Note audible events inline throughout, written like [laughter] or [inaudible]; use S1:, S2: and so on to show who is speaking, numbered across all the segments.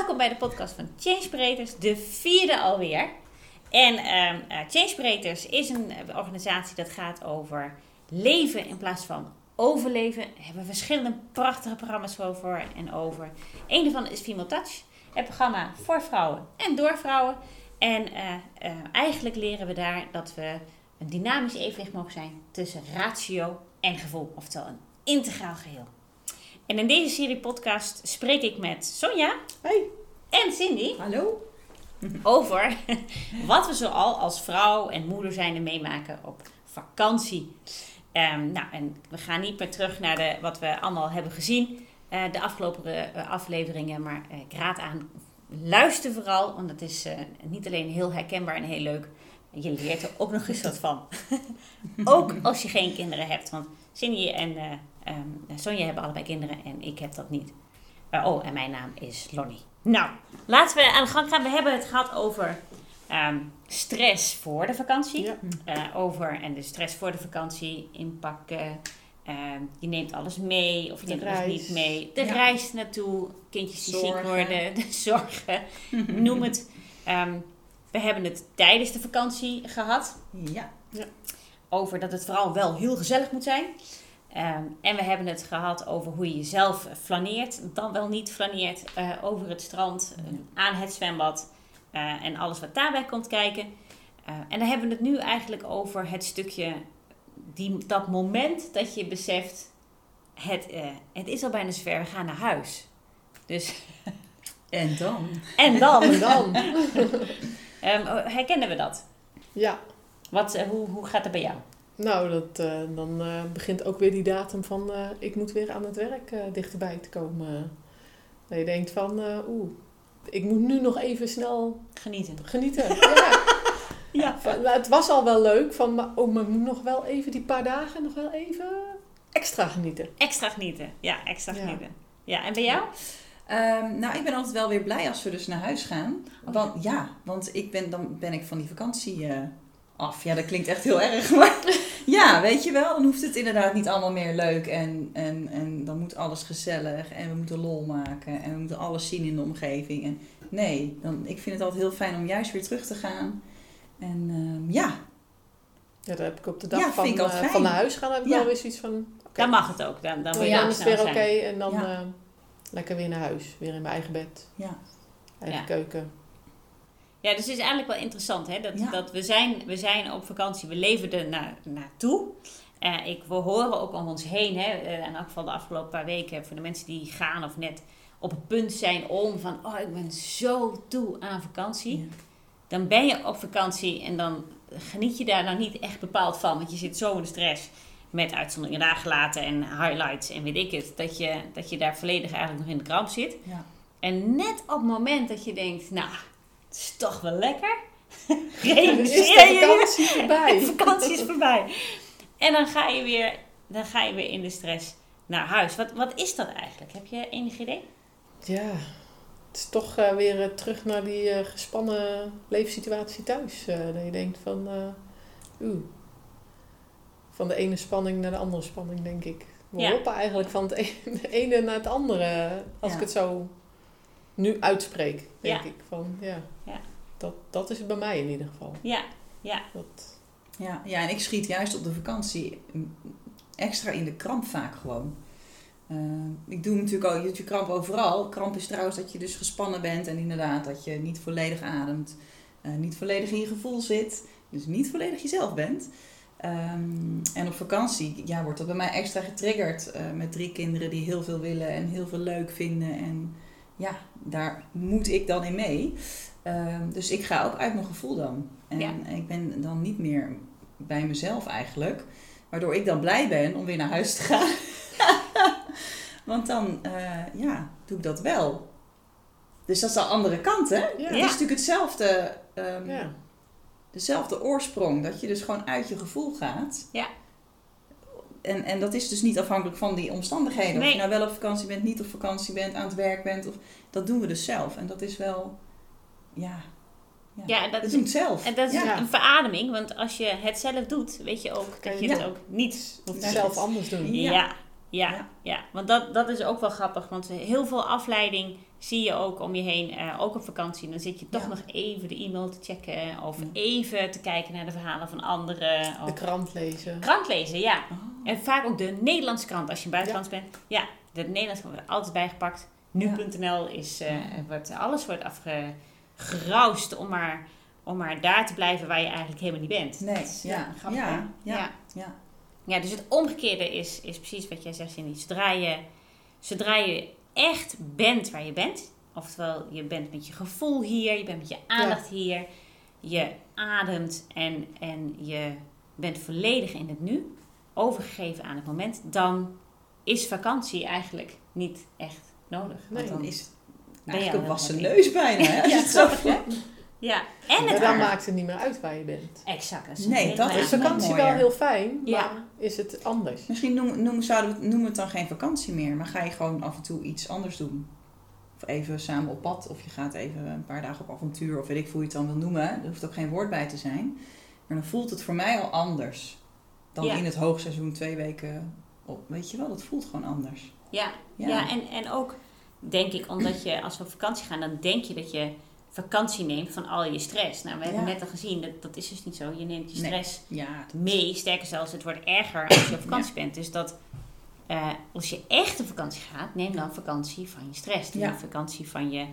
S1: Welkom bij de podcast van Changebreeders, de vierde alweer. En uh, Changebreeders is een eh, organisatie dat gaat over leven in plaats van overleven. Daar hebben we verschillende prachtige programma's over en over. Een daarvan is Female Touch, het programma voor vrouwen en door vrouwen. En uh, uh, eigenlijk leren we daar dat we een dynamisch evenwicht mogen zijn tussen ratio en gevoel, oftewel een integraal geheel. En in deze serie podcast spreek ik met Sonja
S2: hey.
S1: en Cindy
S2: Hallo.
S1: over [laughs] wat we zoal als vrouw en moeder zijn meemaken op vakantie. Um, nou, en we gaan niet meer terug naar de, wat we allemaal hebben gezien, uh, de afgelopen uh, afleveringen, maar uh, ik raad aan, luister vooral, want het is niet alleen heel herkenbaar en heel leuk, je leert er ook nog eens wat van. [laughs] ook als je geen kinderen hebt, want Cindy en Um, Sonja hebben allebei kinderen en ik heb dat niet. Uh, oh, en mijn naam is Lonnie. Nou, laten we aan de gang gaan. We hebben het gehad over um, stress voor de vakantie.
S2: Ja.
S1: Uh, over en de stress voor de vakantie inpakken. Uh, je neemt alles mee of je
S2: De
S1: neemt
S2: reis.
S1: alles niet mee. De
S2: Ja.
S1: reis naartoe, kindjes die ziek worden, [laughs] de zorgen, [laughs] noem het. Um, we hebben het tijdens de vakantie gehad
S3: Ja.
S1: over dat het vooral wel heel gezellig moet zijn. Um, en we hebben het gehad over hoe je jezelf flaneert, dan wel niet flaneert, uh, over het strand, uh, aan het zwembad uh, en alles wat daarbij komt kijken. Uh, en dan hebben we het nu eigenlijk over het stukje, die, dat moment dat je beseft, het, uh, het is al bijna zover, we gaan naar huis. Dus, [laughs]
S3: En dan?
S1: en dan? [laughs]
S2: En dan?
S1: um, herkennen we dat?
S2: Ja.
S1: Wat, uh, hoe, hoe gaat het bij jou?
S2: Nou, dat, uh, dan uh, begint ook weer die datum van uh, ik moet weer aan het werk dichterbij te komen. Dat je denkt van oeh, ik moet nu nog even snel
S1: genieten.
S2: Genieten, [laughs] ja.
S1: ja.
S2: Van, het was al wel leuk, van, maar, oh, maar moet nog wel even die paar dagen nog wel even extra genieten.
S1: Extra genieten, ja, extra ja. genieten. Ja, en bij jou?
S3: Um, nou, ik ben altijd wel weer blij als we dus naar huis gaan. Want ja, want ik ben, dan ben ik van die vakantie uh, af. Ja, dat klinkt echt heel erg. [laughs] Maar ja, weet je wel, dan hoeft het inderdaad niet allemaal meer leuk. En, en, en dan moet alles gezellig. En we moeten lol maken. En we moeten alles zien in de omgeving. En nee, dan, ik vind het altijd heel fijn om juist weer terug te gaan. En uh, ja.
S2: Ja, dat heb ik op de dag
S3: ja,
S2: van, uh, van naar huis gaan. heb ik
S1: ja.
S2: wel weer zoiets van...
S1: Okay. Dan mag het ook. Dan, dan,
S2: dan,
S1: ja,
S2: dan is het weer oké. Okay, en dan
S3: ja.
S2: uh, lekker weer naar huis. Weer in mijn eigen bed.
S3: Ja.
S2: Eigen keuken.
S1: Ja, dus het is eigenlijk wel interessant. Hè? Dat, ja. dat we, zijn, we zijn op vakantie, we leven er na, naartoe. Uh, ik, we horen ook om ons heen, hè, uh, in elk geval de afgelopen paar weken, voor de mensen die gaan of net op het punt zijn om van, oh ik ben zo toe aan vakantie. Ja. Dan ben je op vakantie en dan geniet je daar nou niet echt bepaald van, want je zit zo in de stress met uitzonderingen daar gelaten en highlights en weet ik het, dat je, dat je daar volledig eigenlijk nog in de kramp zit.
S3: Ja.
S1: En net op het moment dat je denkt, nou, het is toch wel lekker. [laughs]
S2: is de vakantie voorbij.
S1: De vakantie is voorbij. En dan ga je weer, dan ga je weer in de stress naar huis. Wat, wat is dat eigenlijk? Heb je enig idee?
S2: Ja, het is toch uh, weer uh, terug naar die uh, gespannen levenssituatie thuis. dat je denkt van, oeh, van de ene spanning naar de andere spanning, denk ik. We ja. hoppen eigenlijk van het ene, [laughs] de ene naar het andere, als ja. ik het zo nu uitspreek, denk
S1: ja.
S2: ik. Van, ja.
S1: Ja.
S2: Dat, dat is het bij mij in ieder geval.
S1: Ja, ja.
S2: Dat...
S3: Ja, ja, en ik schiet juist op de vakantie extra in de kramp vaak gewoon. Uh, ik doe natuurlijk al je kramp overal. Kramp is trouwens dat je dus gespannen bent en inderdaad dat je niet volledig ademt, uh, niet volledig in je gevoel zit, dus niet volledig jezelf bent. Um, en op vakantie ja, wordt dat bij mij extra getriggerd uh, met drie kinderen die heel veel willen en heel veel leuk vinden. En ja, daar moet ik dan in mee. Um, dus ik ga ook uit mijn gevoel dan. En
S1: Ja.
S3: ik ben dan niet meer bij mezelf eigenlijk. Waardoor ik dan blij ben om weer naar huis te gaan. [laughs] Want dan eh, ja, doe ik dat wel. Dus dat is de andere kant, hè? Het is natuurlijk hetzelfde, ehm,
S2: Ja.
S3: dezelfde oorsprong. Dat je dus gewoon uit je gevoel gaat.
S1: Ja.
S3: En, en dat is dus niet afhankelijk van die omstandigheden. Of je nou wel op vakantie bent, niet op vakantie bent, aan het werk bent. Of, dat doen we dus zelf. En dat is wel, ja, ja,
S1: Ja, en dat
S3: we
S1: is-
S3: doen het zelf.
S1: En dat is
S2: Ja.
S1: een verademing, want als je het zelf doet, weet je ook dat je het ook niet hoeft
S2: zelf anders doen.
S3: Ja.
S1: Ja, Ja, want dat, dat is ook wel grappig. Want heel veel afleiding zie je ook om je heen. eh, ook op vakantie. Dan zit je toch
S3: Ja.
S1: nog even de e-mail te checken. Of
S3: Ja.
S1: even te kijken naar de verhalen van anderen.
S2: De
S1: Of
S2: krant lezen.
S1: krant lezen, ja.
S3: Oh.
S1: En vaak ook de Nederlandse krant. Als je buitenlands bent. Ja, de Nederlandse krant wordt altijd bijgepakt. Nu.nl is... eh, wordt, alles wordt afgeroust om maar, om maar daar te blijven waar je eigenlijk helemaal niet bent.
S3: Nee,
S1: is,
S3: ja,
S1: grappig,
S3: ja, ja,
S1: ja. dus het omgekeerde is, is precies wat jij zegt, Cindy. Zodra je, zodra je echt bent waar je bent, oftewel je bent met je gevoel hier, je bent met je aandacht hier, je ademt en, en je bent volledig in het nu, overgegeven aan het moment, dan is vakantie eigenlijk niet echt nodig.
S2: Nee,
S1: dan
S3: is het
S1: Ben je
S3: eigenlijk een wassen neus bijna. Hè? [laughs]
S1: Ja,
S3: het zo.
S1: Ja, en het
S2: dan maakt het niet meer uit waar je bent.
S1: Exact. dat
S3: Nee, dat is
S2: vakantie wel heel fijn,
S1: Ja.
S2: maar is het anders?
S3: Misschien noemen, noemen, zouden we, het- noemen we het dan geen vakantie meer, maar ga je gewoon af en toe iets anders doen. Of even samen op pad, of je gaat even een paar dagen op avontuur, of weet ik veel hoe je het dan wil noemen. Er hoeft ook geen woord bij te zijn. Maar dan voelt het voor mij al anders dan
S1: Ja.
S3: in het hoogseizoen twee weken op. Weet je wel, dat voelt gewoon anders.
S1: Ja,
S3: Ja.
S1: ja. en, en ook denk ik, omdat je als we op vakantie gaan, dan denk je dat je vakantie neemt van al je stress. Nou, we hebben net al gezien, dat, dat is dus niet zo. Je neemt je stress mee. Sterker zelfs, het wordt erger als je op vakantie bent. Dus dat eh, als je echt op vakantie gaat, neem dan vakantie van je stress. Neem
S3: Ja.
S1: vakantie van je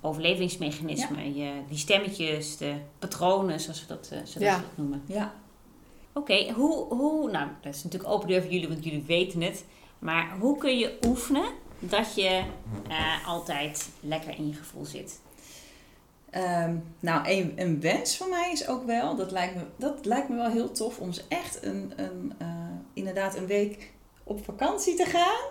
S1: overlevingsmechanismen. Je, die stemmetjes, de patronen, zoals we dat, eh, zoals
S2: Ja.
S1: we dat noemen.
S3: ja.
S1: Oké, hoe, hoe, nou dat is natuurlijk open deur voor jullie, want jullie weten het. Maar hoe kun je oefenen dat je eh, altijd lekker in je gevoel zit?
S3: Ehm, nou, een, een wens van mij is ook wel, dat lijkt me, dat lijkt me wel heel tof om echt een, een, eh, inderdaad een week op vakantie te gaan.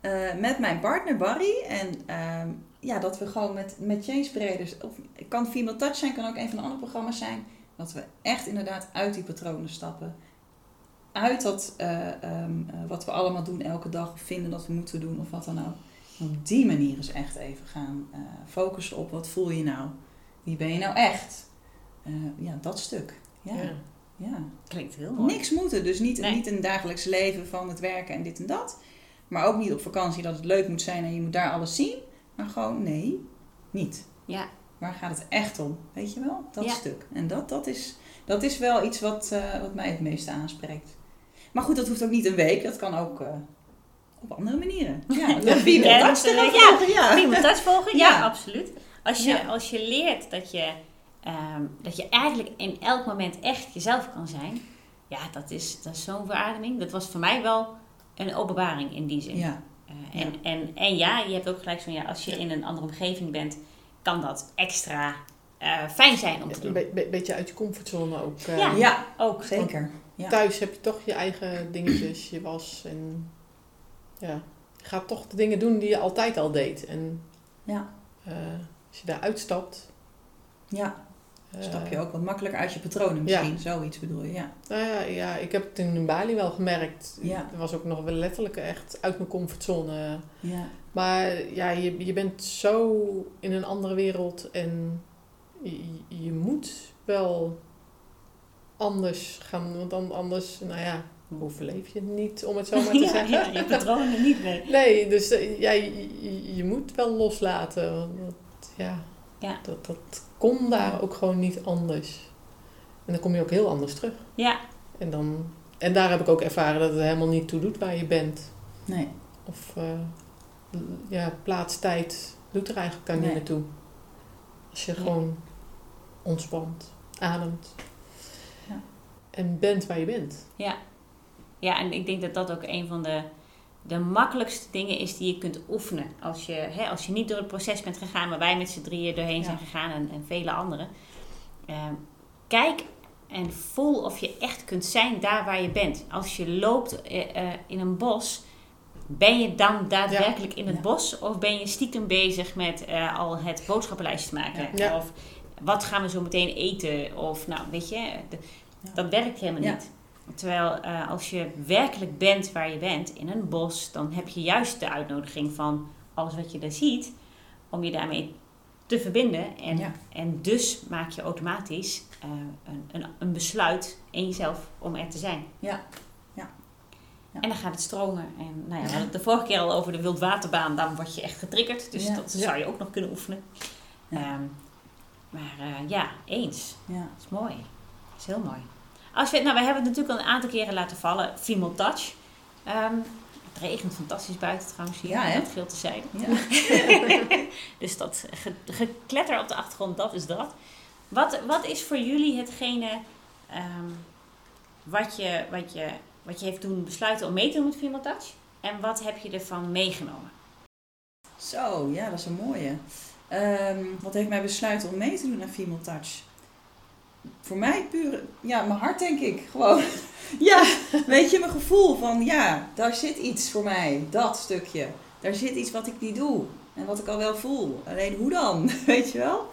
S3: eh, met mijn partner Barry. En ehm, ja, dat we gewoon met, met Change Breeders, of kan Female Touch zijn, kan ook een van de andere programma's zijn. Dat we echt inderdaad uit die patronen stappen. Uit dat eh, ehm, eh, wat we allemaal doen elke dag, of vinden dat we moeten doen, of wat dan ook. Op die manier eens echt even gaan eh, focussen op wat voel je nou? Wie ben je nou echt? Eh, ja, dat stuk. Ja, ja.
S2: Ja.
S1: Klinkt heel mooi.
S3: Niks moeten. Dus niet,
S1: Nee.
S3: niet een dagelijks leven van het werken en dit en dat. Maar ook niet op vakantie dat het leuk moet zijn en je moet daar alles zien. Maar gewoon, nee, niet.
S1: Ja,
S3: Waar gaat het echt om? Weet je wel? Dat
S1: Ja.
S3: stuk. En dat, dat, is, dat is wel iets wat, eh, wat mij het meeste aanspreekt. Maar goed, dat hoeft ook niet een week. Dat kan ook op andere manieren. [laughs] Ja, dat
S1: Ja,
S3: vier
S1: ja,
S3: dat
S1: ja.
S3: volgen, ja.
S1: Volgen? Ja,
S3: Ja.
S1: absoluut. Als je,
S3: Ja.
S1: als je leert dat je, ehm, dat je eigenlijk in elk moment echt jezelf kan zijn. Ja, dat is, dat is zo'n verademing. Dat was voor mij wel een openbaring in die zin.
S3: Ja,
S1: Eh, en, en, en ja, je hebt ook gelijk zo'n ja, als je in een andere omgeving bent, kan dat extra eh, fijn zijn om te
S2: Een
S1: doen.
S2: be- be- beetje uit je comfortzone ook. eh.
S1: Ja.
S3: ja
S1: Ook
S3: zeker. Ja.
S2: Thuis heb je toch je eigen dingetjes, je was en ja, gaat toch de dingen doen die je altijd al deed. En
S3: Ja.
S2: eh, als je daar uitstapt,
S3: ja,
S2: eh,
S3: stap je ook wat makkelijker uit je patronen misschien. Zoiets bedoel je, ja.
S2: Nou ja, ja, ik heb het in Bali wel gemerkt.
S3: Ja.
S2: Er was ook nog wel letterlijk echt uit mijn comfortzone.
S3: Ja,
S2: Maar ja, je, je bent zo in een andere wereld en je, je moet wel anders gaan. Want anders, nou ja, overleef je het niet, om het zo [laughs] maar te
S1: ja,
S2: zeggen.
S1: ja, je patronen niet meer.
S2: Nee, dus eh, ja, je, moet wel loslaten. Want ja,
S1: Ja.
S2: Dat, dat kon daar ook gewoon niet anders. En dan kom je ook heel anders terug.
S1: Ja,
S2: En, dan, en daar heb ik ook ervaren dat het helemaal niet toe doet waar je bent.
S3: nee.
S2: Of eh, ja, plaats, tijd doet er eigenlijk
S3: Nee.
S2: niet meer toe. Als je gewoon ontspant, ademt.
S3: Ja.
S2: En bent waar je bent.
S1: Ja. Ja, en ik denk dat dat ook een van de, de makkelijkste dingen is die je kunt oefenen. Als je, hè, als je niet door het proces bent gegaan waar wij met z'n drieën doorheen
S3: Ja.
S1: zijn gegaan en, en vele anderen. Ehm, kijk en voel of je echt kunt zijn daar waar je bent. Als je loopt eh, eh, in een bos, ben je dan daadwerkelijk in het
S3: Ja.
S1: bos? Of ben je stiekem bezig met eh, al het boodschappenlijstje te maken? Of wat gaan we zo meteen eten? Of nou, weet je, de- dat werkt helemaal niet. Terwijl eh, als je werkelijk bent waar je bent, in een bos, dan heb je juist de uitnodiging van alles wat je daar ziet, om je daarmee te verbinden. En,
S3: Ja.
S1: en dus maak je automatisch eh, een, een, een besluit in jezelf om er te zijn.
S3: Ja. Ja. Ja.
S1: En dan gaat het stromen. En nou ja, we hadden het de vorige keer al over de wildwaterbaan. Dan word je echt getriggerd. Dus dat zou je ook nog kunnen oefenen. Ehm, maar eh, ja, eens.
S3: Ja.
S1: Dat is mooi. Dat is heel mooi. Als we, nou, we hebben het natuurlijk al een aantal keren laten vallen. Female touch. Ehm, het regent fantastisch buiten trouwens hier.
S3: Ja?
S1: Dat veel te zijn.
S3: Ja. [laughs]
S1: Dus dat ge- gekletter op de achtergrond, dat is dat. Wat, wat is voor jullie hetgene ehm, wat, je, wat, je, wat je heeft doen besluiten om mee te doen met Female Touch? En wat heb je ervan meegenomen?
S3: Zo, ja, dat is een mooie. Ehm, wat heeft mij besluiten om mee te doen aan Female Touch? Voor mij puur, ja, mijn hart denk ik. Gewoon, [laughs] ja, [laughs] weet je, mijn gevoel van, ja, daar zit iets voor mij. Dat stukje. Daar zit iets wat ik niet doe. En wat ik al wel voel. Alleen hoe dan? [laughs] Weet je wel?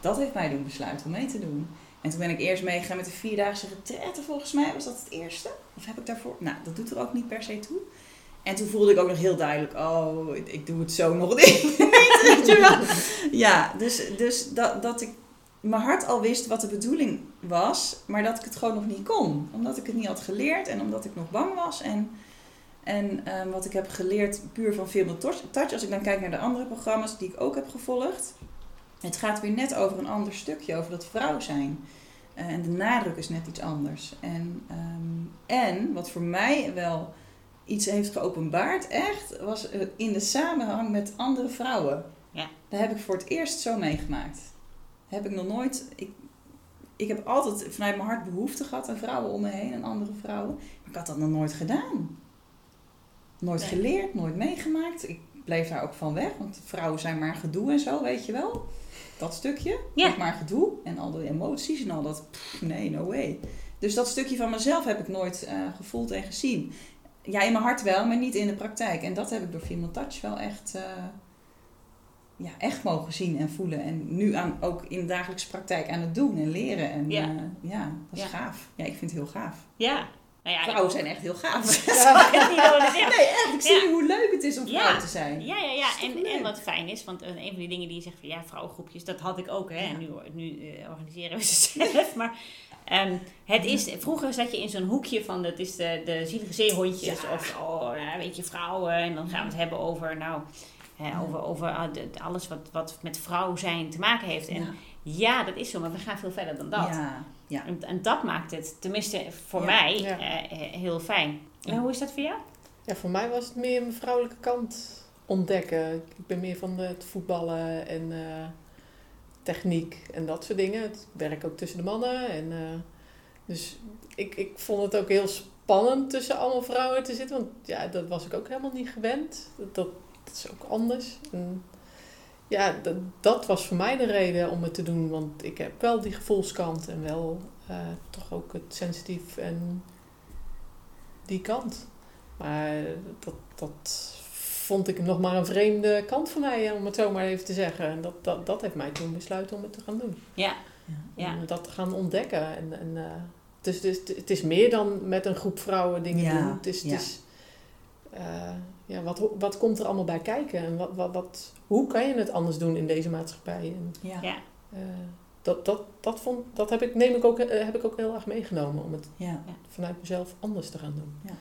S3: Dat heeft mij doen besluiten om mee te doen. En toen ben ik eerst meegegaan met de vierdaagse retraite, volgens mij. Was dat het eerste? Of heb ik daarvoor... Nou, dat doet er ook niet per se toe. En toen voelde ik ook nog heel duidelijk, oh, ik- doe het zo nog niet. Weet je wel? Ja, dus, dus dat, dat ik mijn hart al wist wat de bedoeling was, maar dat ik het gewoon nog niet kon. Omdat ik het niet had geleerd en omdat ik nog bang was. En, en ehm, wat ik heb geleerd puur van Film Touch, als ik dan kijk naar de andere programma's die ik ook heb gevolgd. Het gaat weer net over een ander stukje, over dat vrouw zijn. Eh, en de nadruk is net iets anders. En, ehm, en wat voor mij wel iets heeft geopenbaard, echt, was eh, in de samenhang met andere vrouwen.
S1: Ja.
S3: Daar heb ik voor het eerst zo meegemaakt. Heb ik nog nooit. Ik, ik heb altijd vanuit mijn hart behoefte gehad aan vrouwen om me heen en andere vrouwen. Maar ik had dat nog nooit gedaan. Nooit
S1: Nee.
S3: geleerd, nooit meegemaakt. Ik bleef daar ook van weg, want vrouwen zijn maar gedoe en zo, weet je wel. Dat stukje,
S1: Ja.
S3: maar gedoe en al die emoties en al dat. pff, nee, no way. Dus dat stukje van mezelf heb ik nooit eh, gevoeld en gezien. Ja, in mijn hart wel, maar niet in de praktijk. En dat heb ik door Female Touch wel echt, eh, ja, echt mogen zien en voelen. En nu aan, ook in de dagelijkse praktijk aan het doen en leren. En
S1: Ja.
S3: ja, ja dat is
S1: Ja.
S3: gaaf. Ja, ik vind het heel gaaf.
S1: Ja. Nou ja,
S3: Vrouwen zijn echt heel gaaf.
S1: Ja. [laughs]
S3: Nee, echt. Ik zie hoe leuk het is om vrouw te zijn.
S1: Ja, ja, ja. En, en wat fijn is, want eh, een van die dingen die je zegt van ja, vrouwengroepjes, dat had ik ook, hè. En nu, nu eh, organiseren we ze [laughs] zelf. Maar ehm, het is, vroeger zat je in zo'n hoekje van, dat is de, de zielige zeehondjes.
S3: Ja.
S1: Of, oh, ja, weet je, vrouwen. En dan gaan we het hebben over, nou, hè,
S3: Ja.
S1: over, over ah, alles wat, wat met vrouw zijn te maken heeft. En
S3: Ja.
S1: ja, dat is zo, maar we gaan veel verder dan dat.
S3: Ja. ja.
S1: En, en dat maakt het, tenminste voor
S3: Ja.
S1: mij,
S2: Ja.
S1: eh, eh, heel fijn. En hoe is dat voor jou?
S2: Ja, voor mij was het meer mijn vrouwelijke kant ontdekken. Ik ben meer van het voetballen en eh, techniek en dat soort dingen. Ik werk ook tussen de mannen. En, eh, dus ik, ik vond het ook heel spannend tussen allemaal vrouwen te zitten. Want ja, dat was ik ook helemaal niet gewend. Dat, dat, dat is ook anders. En, ja, dat, dat was voor mij de reden om het te doen. Want ik heb wel die gevoelskant en wel eh, toch ook het sensitief en die kant. Maar dat, dat vond ik nog maar een vreemde kant van mij, om het zo maar even te zeggen. En dat, dat, dat heeft mij toen besluiten om het te gaan doen.
S1: Ja. Ja.
S2: Om dat te gaan ontdekken. En, en, eh, dus, dus het is meer dan met een groep vrouwen dingen
S3: Ja,
S2: doen. Het is,
S3: ja.
S2: het is eh, ja, wat, wat komt er allemaal bij kijken? En wat, wat, wat, hoe kan je het anders doen in deze maatschappij? En,
S3: Ja.
S1: Ja.
S2: eh, dat, dat, dat, vond, dat heb, ik, neem ik ook, eh, heb ik ook heel erg meegenomen om het
S3: Ja.
S2: vanuit mezelf anders te gaan doen.
S3: Ja.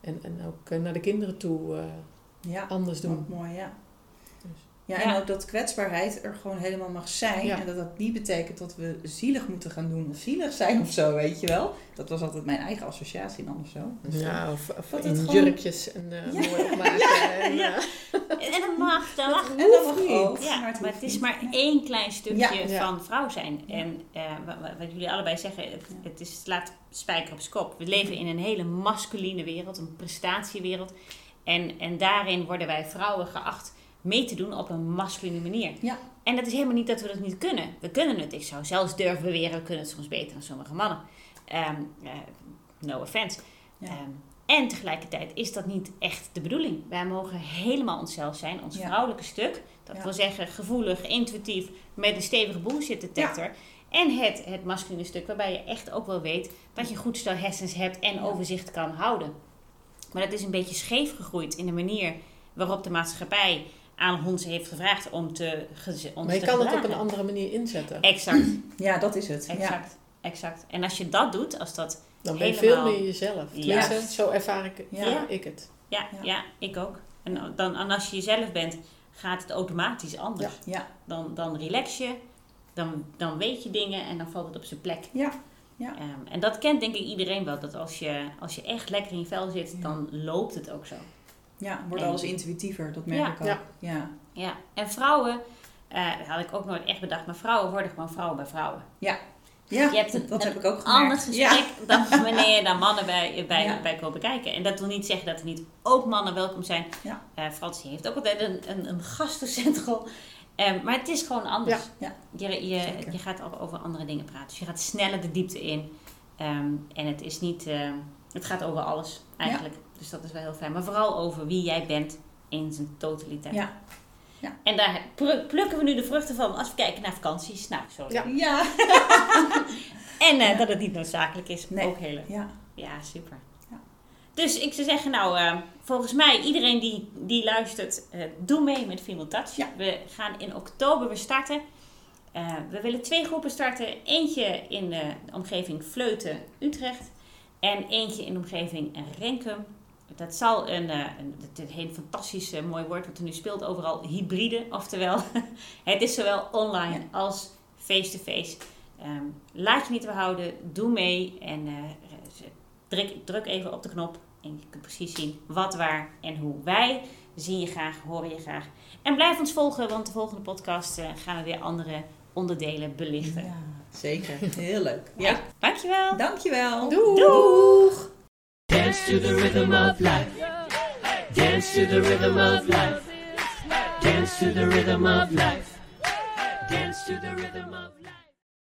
S2: En, en ook eh, naar de kinderen toe eh,
S3: Ja.
S2: anders doen.
S3: Ook mooi, ja. Ja,
S1: Ja.
S3: en ook dat kwetsbaarheid er gewoon helemaal mag zijn.
S2: Ja.
S3: En dat dat niet betekent dat we zielig moeten gaan doen of zielig zijn of zo, weet je wel. Dat was altijd mijn eigen associatie dan of zo. Dus,
S2: Ja, of, of
S3: Dat
S2: in
S3: het gewoon-
S2: jurkjes en eh
S3: Ja.
S2: mooi [laughs] opmaken. en,
S1: Ja.
S2: eh,
S1: En dat mag, dat mag.
S3: En dat
S2: hoeft
S3: mag
S2: niet.
S3: ook.
S1: Ja,
S3: maar het
S1: maar
S3: hoeft
S1: het is maar één klein stukje van vrouw zijn. En eh, wa- wa- wat, jullie allebei zeggen, het, het, is, het slaat spijker op z'n kop. We leven in een hele masculine wereld, een prestatiewereld. En, en daarin worden wij vrouwen geacht mee te doen op een masculine manier.
S3: Ja.
S1: En dat is helemaal niet dat we dat niet kunnen. We kunnen het. Ik zou zelfs durven beweren, we kunnen het soms beter dan sommige mannen. Ehm, eh, no offense.
S3: Ja.
S1: Ehm, en tegelijkertijd is dat niet echt de bedoeling. Wij mogen helemaal onszelf zijn, ons
S3: Ja.
S1: vrouwelijke stuk. Dat
S3: Ja.
S1: wil zeggen gevoelig, intuïtief, met een stevige bullshit detector. En het, het masculine stuk waarbij je echt ook wel weet dat je goed stel hersens hebt en overzicht kan houden. Maar dat is een beetje scheef gegroeid in de manier waarop de maatschappij aan ons heeft gevraagd om te, ons
S2: maar je
S1: te
S2: kan het op een andere manier inzetten.
S1: Exact, [clears throat]
S3: ja, dat is het. Ja.
S1: exact. exact. En als je dat doet, als dat...
S2: Dan ben je
S1: Helemaal.
S2: veel meer jezelf.
S1: Ja.
S2: Zo ervaar ik,
S3: Ja.
S2: ja. ik het.
S1: Ja, ja.
S3: Ja.
S1: ik ook. En, dan, en als je jezelf bent, gaat het automatisch anders.
S3: Ja.
S1: Dan, dan relax je, dan, dan weet je dingen en dan valt het op zijn plek.
S3: Ja. Ja.
S1: Ehm, en dat kent denk ik iedereen wel. Dat als je, als je echt lekker in je vel zit,
S3: Ja.
S1: dan loopt het ook zo.
S3: Ja, wordt
S1: En-
S3: alles intuïtiever, dat merk
S1: Ja.
S3: ik al.
S2: Ja.
S3: Ja.
S1: Ja, en vrouwen, eh, dat had ik ook nooit echt bedacht, maar vrouwen worden gewoon vrouwen bij vrouwen.
S3: Ja,
S1: Je hebt een,
S3: dat
S1: een
S3: heb ik ook
S1: ander
S3: gemerkt.
S1: gesprek dan [laughs] wanneer je dan mannen bij, bij,
S3: Ja.
S1: bij komen kijken. En dat wil niet zeggen dat er niet ook mannen welkom zijn.
S3: Ja.
S1: Eh, Fransie heeft ook altijd een, een, een gastencentrum. Ehm, maar het is gewoon anders.
S3: Ja.
S1: Je, je,
S3: Zeker.
S1: je gaat over, over andere dingen praten. Dus je gaat sneller de diepte in. Ehm, en het is niet... ehm, het gaat over alles eigenlijk. Dus dat is wel heel fijn. Maar vooral over wie jij bent in zijn totaliteit.
S3: Ja. Ja.
S1: En daar plukken we nu de vruchten van als we kijken naar vakanties. Nou, sorry.
S2: Ja.
S3: Ja. [laughs]
S1: En eh,
S3: Ja.
S1: dat het niet noodzakelijk is.
S3: Nee.
S1: Ook heel leuk.
S3: Ja.
S1: Ja, super.
S3: Ja.
S1: Dus ik zou zeggen, nou, eh, volgens mij, iedereen die, die luistert, eh, doe mee met Female Touch.
S3: Ja.
S1: We gaan in oktober weer starten. Eh, we willen twee groepen starten. Eentje in de omgeving Vleuten, Utrecht. En eentje in de omgeving Renkum. Dat zal een, eh, een, een heel fantastisch eh, mooi woord wat er nu speelt overal, hybride. Oftewel, [laughs] het is zowel online als face-to-face. Ehm, laat je niet behouden, doe mee en eh, druk, druk even op de knop. En je kunt precies zien wat, waar en hoe. Wij zien je graag, horen je graag. En blijf ons volgen, want de volgende podcast gaan we weer andere onderdelen belichten.
S3: Ja, zeker. Heel leuk. Ja.
S1: Dankjewel!
S3: Dankjewel.
S2: Doei!
S1: Doeg!
S4: To the rhythm of life. Dance to the rhythm of life. Dance to the rhythm of life. Dance to the rhythm of life.